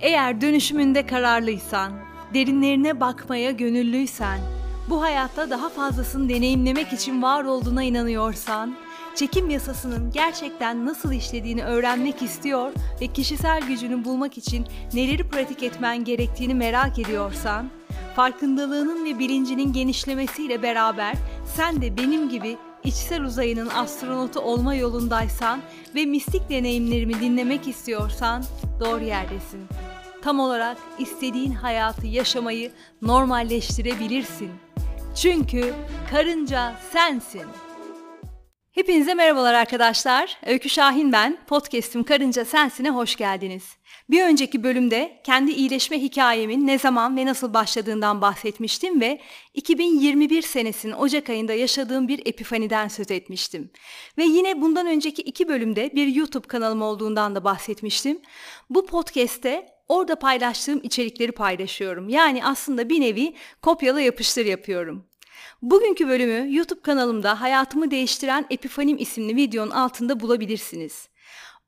Eğer dönüşümünde kararlıysan, derinlerine bakmaya gönüllüysen, bu hayatta daha fazlasını deneyimlemek için var olduğuna inanıyorsan, çekim yasasının gerçekten nasıl işlediğini öğrenmek istiyor ve kişisel gücünü bulmak için neleri pratik etmen gerektiğini merak ediyorsan, farkındalığının ve bilincinin genişlemesiyle beraber sen de benim gibi içsel uzayının astronotu olma yolundaysan ve mistik deneyimlerimi dinlemek istiyorsan doğru yerdesin. Tam olarak istediğin hayatı yaşamayı normalleştirebilirsin. Çünkü karınca sensin. Hepinize merhabalar arkadaşlar. Öykü Şahin ben. Podcast'im Karınca Sensin'e hoş geldiniz. Bir önceki bölümde kendi iyileşme hikayemin ne zaman ve nasıl başladığından bahsetmiştim ve 2021 senesinin Ocak ayında yaşadığım bir epifaniden söz etmiştim. Ve yine bundan önceki iki bölümde bir YouTube kanalım olduğundan da bahsetmiştim. Bu podcast'te orada paylaştığım içerikleri paylaşıyorum. Yani aslında bir nevi kopyala yapıştır yapıyorum. Bugünkü bölümü YouTube kanalımda Hayatımı Değiştiren Epifanim isimli videonun altında bulabilirsiniz.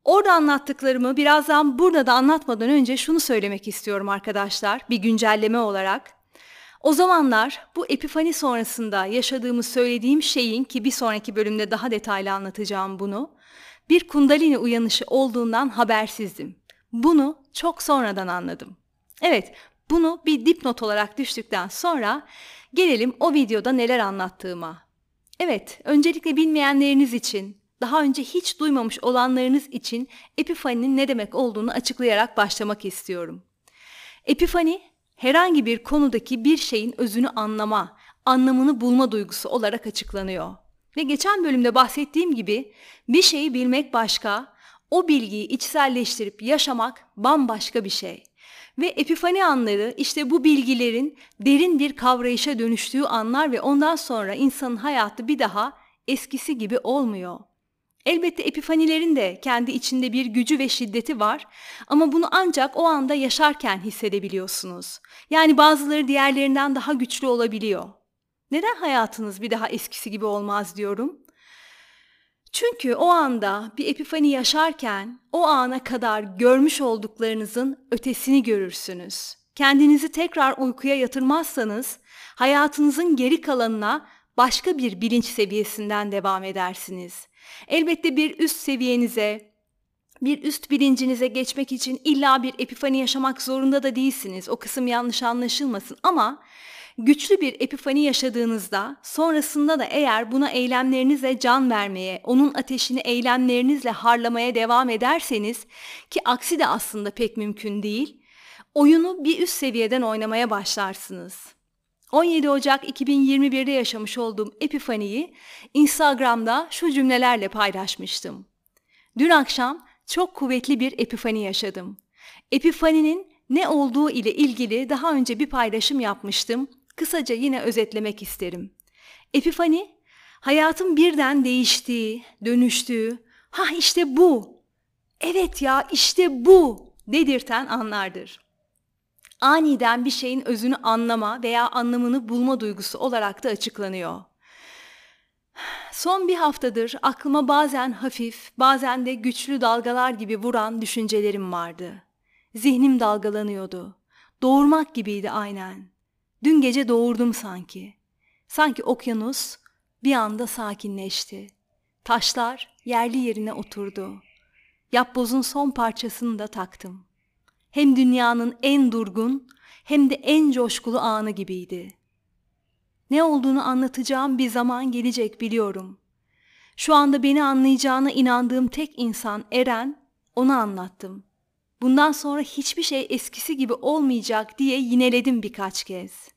Orada anlattıklarımı birazdan burada da anlatmadan önce şunu söylemek istiyorum arkadaşlar bir güncelleme olarak. O zamanlar bu epifani sonrasında yaşadığımı söylediğim şeyin ki bir sonraki bölümde daha detaylı anlatacağım bunu. Bir kundalini uyanışı olduğundan habersizdim. Bunu çok sonradan anladım. Evet, bunu bir dipnot olarak düştükten sonra gelelim o videoda neler anlattığıma. Evet, öncelikle bilmeyenleriniz için, daha önce hiç duymamış olanlarınız için epifaninin ne demek olduğunu açıklayarak başlamak istiyorum. Epifani, herhangi bir konudaki bir şeyin özünü anlama, anlamını bulma duygusu olarak açıklanıyor. Ve geçen bölümde bahsettiğim gibi bir şeyi bilmek başka, o bilgiyi içselleştirip yaşamak bambaşka bir şey. Ve epifani anları işte bu bilgilerin derin bir kavrayışa dönüştüğü anlar ve ondan sonra insanın hayatı bir daha eskisi gibi olmuyor. Elbette epifanilerin de kendi içinde bir gücü ve şiddeti var ama bunu ancak o anda yaşarken hissedebiliyorsunuz. Yani bazıları diğerlerinden daha güçlü olabiliyor. Neden hayatınız bir daha eskisi gibi olmaz diyorum? Çünkü o anda bir epifani yaşarken o ana kadar görmüş olduklarınızın ötesini görürsünüz. Kendinizi tekrar uykuya yatırmazsanız hayatınızın geri kalanına başka bir bilinç seviyesinden devam edersiniz. Elbette bir üst seviyenize, bir üst bilincinize geçmek için illa bir epifani yaşamak zorunda da değilsiniz. O kısım yanlış anlaşılmasın ama güçlü bir epifani yaşadığınızda sonrasında da eğer buna eylemlerinizle can vermeye, onun ateşini eylemlerinizle harlamaya devam ederseniz ki aksi de aslında pek mümkün değil, oyunu bir üst seviyeden oynamaya başlarsınız. 17 Ocak 2021'de yaşamış olduğum Epifani'yi Instagram'da şu cümlelerle paylaşmıştım. Dün akşam çok kuvvetli bir epifani yaşadım. Epifani'nin ne olduğu ile ilgili daha önce bir paylaşım yapmıştım. Kısaca yine özetlemek isterim. Epifani, hayatın birden değiştiği, dönüştüğü, ha işte bu, evet ya işte bu dedirten anlardır aniden bir şeyin özünü anlama veya anlamını bulma duygusu olarak da açıklanıyor. Son bir haftadır aklıma bazen hafif, bazen de güçlü dalgalar gibi vuran düşüncelerim vardı. Zihnim dalgalanıyordu. Doğurmak gibiydi aynen. Dün gece doğurdum sanki. Sanki okyanus bir anda sakinleşti. Taşlar yerli yerine oturdu. Yapbozun son parçasını da taktım.'' hem dünyanın en durgun hem de en coşkulu anı gibiydi. Ne olduğunu anlatacağım bir zaman gelecek biliyorum. Şu anda beni anlayacağına inandığım tek insan Eren, onu anlattım. Bundan sonra hiçbir şey eskisi gibi olmayacak diye yineledim birkaç kez.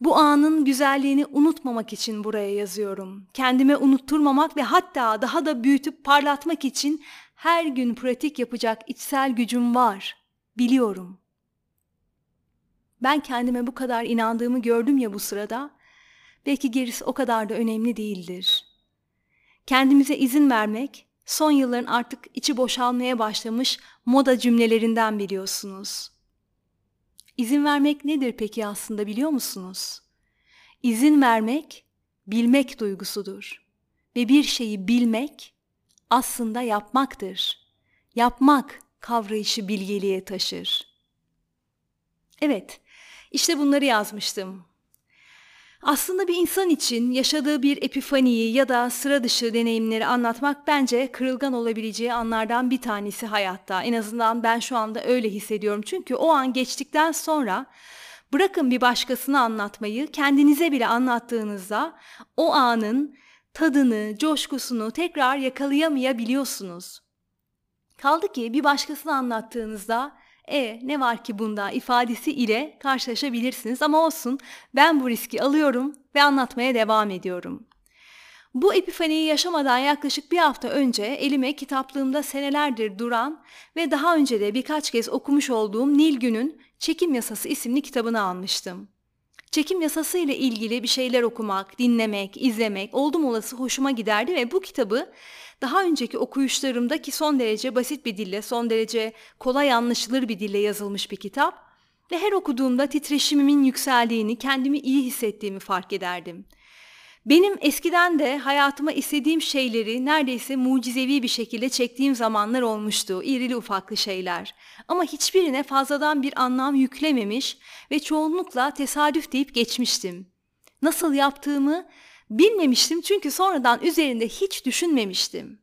Bu anın güzelliğini unutmamak için buraya yazıyorum. Kendime unutturmamak ve hatta daha da büyütüp parlatmak için her gün pratik yapacak içsel gücüm var. Biliyorum. Ben kendime bu kadar inandığımı gördüm ya bu sırada. Belki gerisi o kadar da önemli değildir. Kendimize izin vermek son yılların artık içi boşalmaya başlamış moda cümlelerinden biliyorsunuz. İzin vermek nedir peki aslında biliyor musunuz? İzin vermek bilmek duygusudur. Ve bir şeyi bilmek aslında yapmaktır. Yapmak, kavrayışı bilgeliğe taşır. Evet, işte bunları yazmıştım. Aslında bir insan için yaşadığı bir epifaniyi ya da sıra dışı deneyimleri anlatmak bence kırılgan olabileceği anlardan bir tanesi hayatta. En azından ben şu anda öyle hissediyorum. Çünkü o an geçtikten sonra bırakın bir başkasına anlatmayı, kendinize bile anlattığınızda o anın tadını, coşkusunu tekrar yakalayamayabiliyorsunuz. Kaldı ki bir başkasına anlattığınızda e ne var ki bunda ifadesi ile karşılaşabilirsiniz ama olsun ben bu riski alıyorum ve anlatmaya devam ediyorum. Bu epifaniyi yaşamadan yaklaşık bir hafta önce elime kitaplığımda senelerdir duran ve daha önce de birkaç kez okumuş olduğum Nilgün'ün Çekim Yasası isimli kitabını almıştım. Çekim yasası ile ilgili bir şeyler okumak, dinlemek, izlemek oldum olası hoşuma giderdi ve bu kitabı daha önceki okuyuşlarımda ki son derece basit bir dille, son derece kolay anlaşılır bir dille yazılmış bir kitap ve her okuduğumda titreşimimin yükseldiğini, kendimi iyi hissettiğimi fark ederdim. Benim eskiden de hayatıma istediğim şeyleri neredeyse mucizevi bir şekilde çektiğim zamanlar olmuştu, irili ufaklı şeyler. Ama hiçbirine fazladan bir anlam yüklememiş ve çoğunlukla tesadüf deyip geçmiştim. Nasıl yaptığımı bilmemiştim çünkü sonradan üzerinde hiç düşünmemiştim.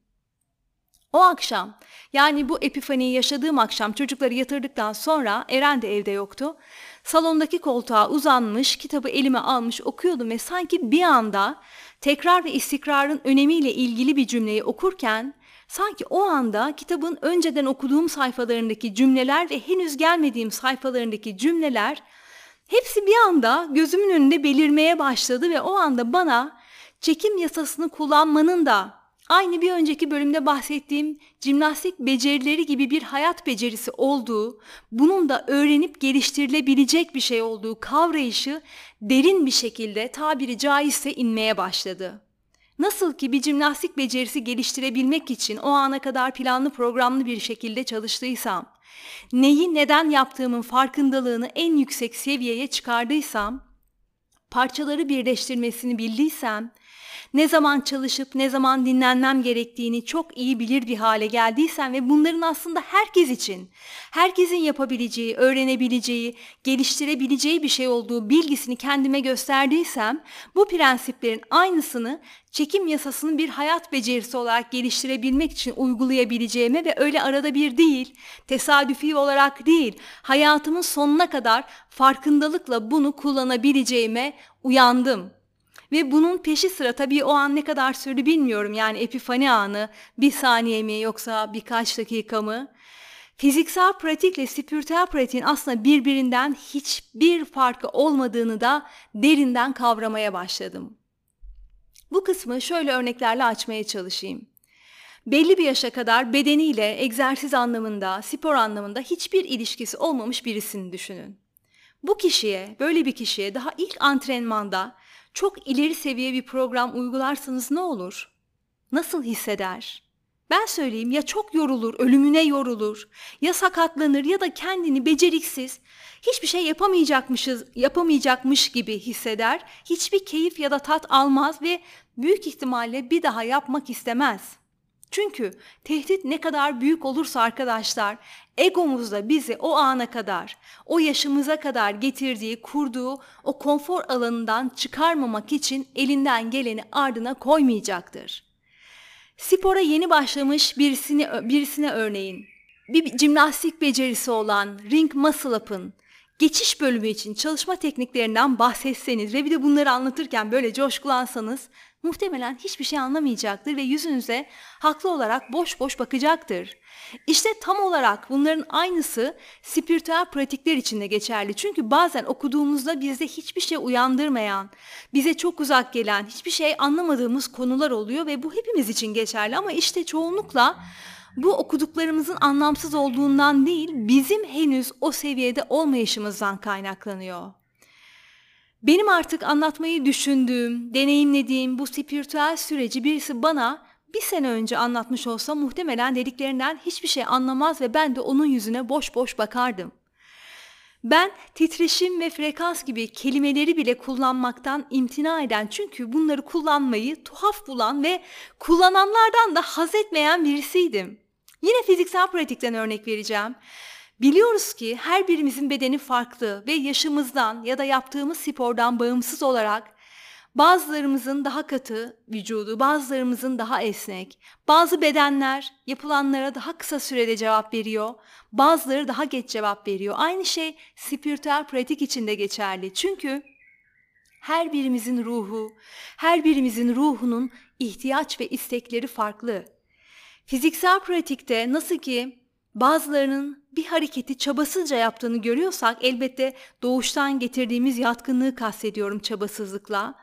O akşam yani bu epifaniyi yaşadığım akşam çocukları yatırdıktan sonra Eren de evde yoktu. Salondaki koltuğa uzanmış, kitabı elime almış okuyordum ve sanki bir anda tekrar ve istikrarın önemiyle ilgili bir cümleyi okurken sanki o anda kitabın önceden okuduğum sayfalarındaki cümleler ve henüz gelmediğim sayfalarındaki cümleler hepsi bir anda gözümün önünde belirmeye başladı ve o anda bana çekim yasasını kullanmanın da aynı bir önceki bölümde bahsettiğim jimnastik becerileri gibi bir hayat becerisi olduğu, bunun da öğrenip geliştirilebilecek bir şey olduğu kavrayışı derin bir şekilde tabiri caizse inmeye başladı. Nasıl ki bir jimnastik becerisi geliştirebilmek için o ana kadar planlı programlı bir şekilde çalıştıysam, neyi neden yaptığımın farkındalığını en yüksek seviyeye çıkardıysam, parçaları birleştirmesini bildiysem, ne zaman çalışıp ne zaman dinlenmem gerektiğini çok iyi bilir bir hale geldiysen ve bunların aslında herkes için, herkesin yapabileceği, öğrenebileceği, geliştirebileceği bir şey olduğu bilgisini kendime gösterdiysem bu prensiplerin aynısını çekim yasasını bir hayat becerisi olarak geliştirebilmek için uygulayabileceğime ve öyle arada bir değil, tesadüfi olarak değil, hayatımın sonuna kadar farkındalıkla bunu kullanabileceğime uyandım. Ve bunun peşi sıra tabii o an ne kadar sürdü bilmiyorum. Yani epifani anı bir saniye mi yoksa birkaç dakika mı? Fiziksel pratikle spiritüel pratiğin aslında birbirinden hiçbir farkı olmadığını da derinden kavramaya başladım. Bu kısmı şöyle örneklerle açmaya çalışayım. Belli bir yaşa kadar bedeniyle egzersiz anlamında, spor anlamında hiçbir ilişkisi olmamış birisini düşünün. Bu kişiye, böyle bir kişiye daha ilk antrenmanda çok ileri seviye bir program uygularsanız ne olur? Nasıl hisseder? Ben söyleyeyim ya çok yorulur, ölümüne yorulur, ya sakatlanır ya da kendini beceriksiz, hiçbir şey yapamayacakmışız, yapamayacakmış gibi hisseder, hiçbir keyif ya da tat almaz ve büyük ihtimalle bir daha yapmak istemez. Çünkü tehdit ne kadar büyük olursa arkadaşlar, egomuzda bizi o ana kadar, o yaşımıza kadar getirdiği, kurduğu o konfor alanından çıkarmamak için elinden geleni ardına koymayacaktır. Spora yeni başlamış birisini, birisine örneğin, bir jimnastik becerisi olan Ring Muscle Up'ın geçiş bölümü için çalışma tekniklerinden bahsetseniz ve bir de bunları anlatırken böyle coşkulansanız muhtemelen hiçbir şey anlamayacaktır ve yüzünüze haklı olarak boş boş bakacaktır. İşte tam olarak bunların aynısı spiritüel pratikler için de geçerli. Çünkü bazen okuduğumuzda bizde hiçbir şey uyandırmayan, bize çok uzak gelen, hiçbir şey anlamadığımız konular oluyor ve bu hepimiz için geçerli ama işte çoğunlukla bu okuduklarımızın anlamsız olduğundan değil, bizim henüz o seviyede olmayışımızdan kaynaklanıyor. Benim artık anlatmayı düşündüğüm, deneyimlediğim bu spiritüel süreci birisi bana bir sene önce anlatmış olsa muhtemelen dediklerinden hiçbir şey anlamaz ve ben de onun yüzüne boş boş bakardım. Ben titreşim ve frekans gibi kelimeleri bile kullanmaktan imtina eden çünkü bunları kullanmayı tuhaf bulan ve kullananlardan da haz etmeyen birisiydim. Yine fiziksel pratikten örnek vereceğim. Biliyoruz ki her birimizin bedeni farklı ve yaşımızdan ya da yaptığımız spordan bağımsız olarak bazılarımızın daha katı vücudu, bazılarımızın daha esnek. Bazı bedenler yapılanlara daha kısa sürede cevap veriyor, bazıları daha geç cevap veriyor. Aynı şey spiritüel pratik için de geçerli. Çünkü her birimizin ruhu, her birimizin ruhunun ihtiyaç ve istekleri farklı. Fiziksel pratikte nasıl ki bazılarının bir hareketi çabasızca yaptığını görüyorsak elbette doğuştan getirdiğimiz yatkınlığı kastediyorum çabasızlıkla.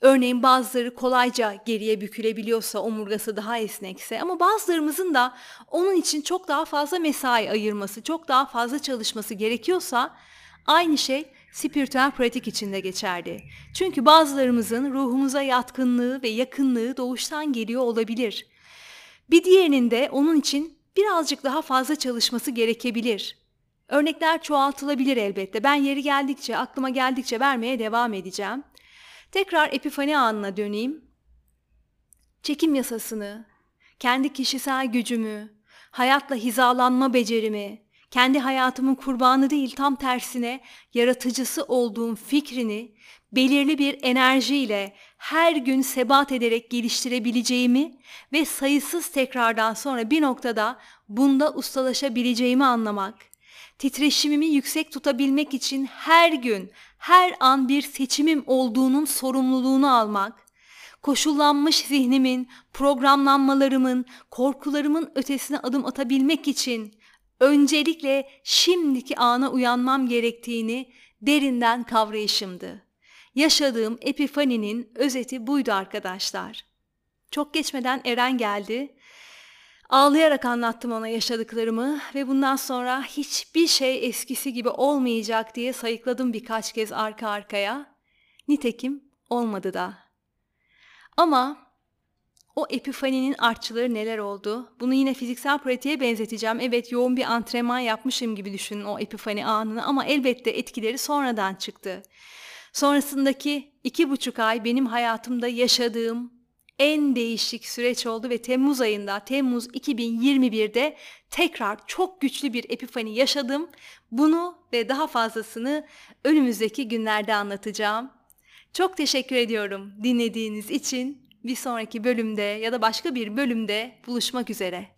Örneğin bazıları kolayca geriye bükülebiliyorsa omurgası daha esnekse ama bazılarımızın da onun için çok daha fazla mesai ayırması, çok daha fazla çalışması gerekiyorsa aynı şey spiritüel pratik için de geçerli. Çünkü bazılarımızın ruhumuza yatkınlığı ve yakınlığı doğuştan geliyor olabilir. Bir diğerinin de onun için birazcık daha fazla çalışması gerekebilir. Örnekler çoğaltılabilir elbette. Ben yeri geldikçe, aklıma geldikçe vermeye devam edeceğim. Tekrar epifani anına döneyim. Çekim yasasını, kendi kişisel gücümü, hayatla hizalanma becerimi, kendi hayatımın kurbanı değil tam tersine yaratıcısı olduğum fikrini belirli bir enerjiyle her gün sebat ederek geliştirebileceğimi ve sayısız tekrardan sonra bir noktada bunda ustalaşabileceğimi anlamak, titreşimimi yüksek tutabilmek için her gün, her an bir seçimim olduğunun sorumluluğunu almak, koşullanmış zihnimin, programlanmalarımın, korkularımın ötesine adım atabilmek için öncelikle şimdiki ana uyanmam gerektiğini derinden kavrayışımdı. Yaşadığım epifaninin özeti buydu arkadaşlar. Çok geçmeden Eren geldi. Ağlayarak anlattım ona yaşadıklarımı ve bundan sonra hiçbir şey eskisi gibi olmayacak diye sayıkladım birkaç kez arka arkaya. Nitekim olmadı da. Ama o epifaninin artçıları neler oldu? Bunu yine fiziksel pratiğe benzeteceğim. Evet yoğun bir antrenman yapmışım gibi düşünün o epifani anını ama elbette etkileri sonradan çıktı. Sonrasındaki iki buçuk ay benim hayatımda yaşadığım en değişik süreç oldu ve Temmuz ayında, Temmuz 2021'de tekrar çok güçlü bir epifani yaşadım. Bunu ve daha fazlasını önümüzdeki günlerde anlatacağım. Çok teşekkür ediyorum dinlediğiniz için. Bir sonraki bölümde ya da başka bir bölümde buluşmak üzere.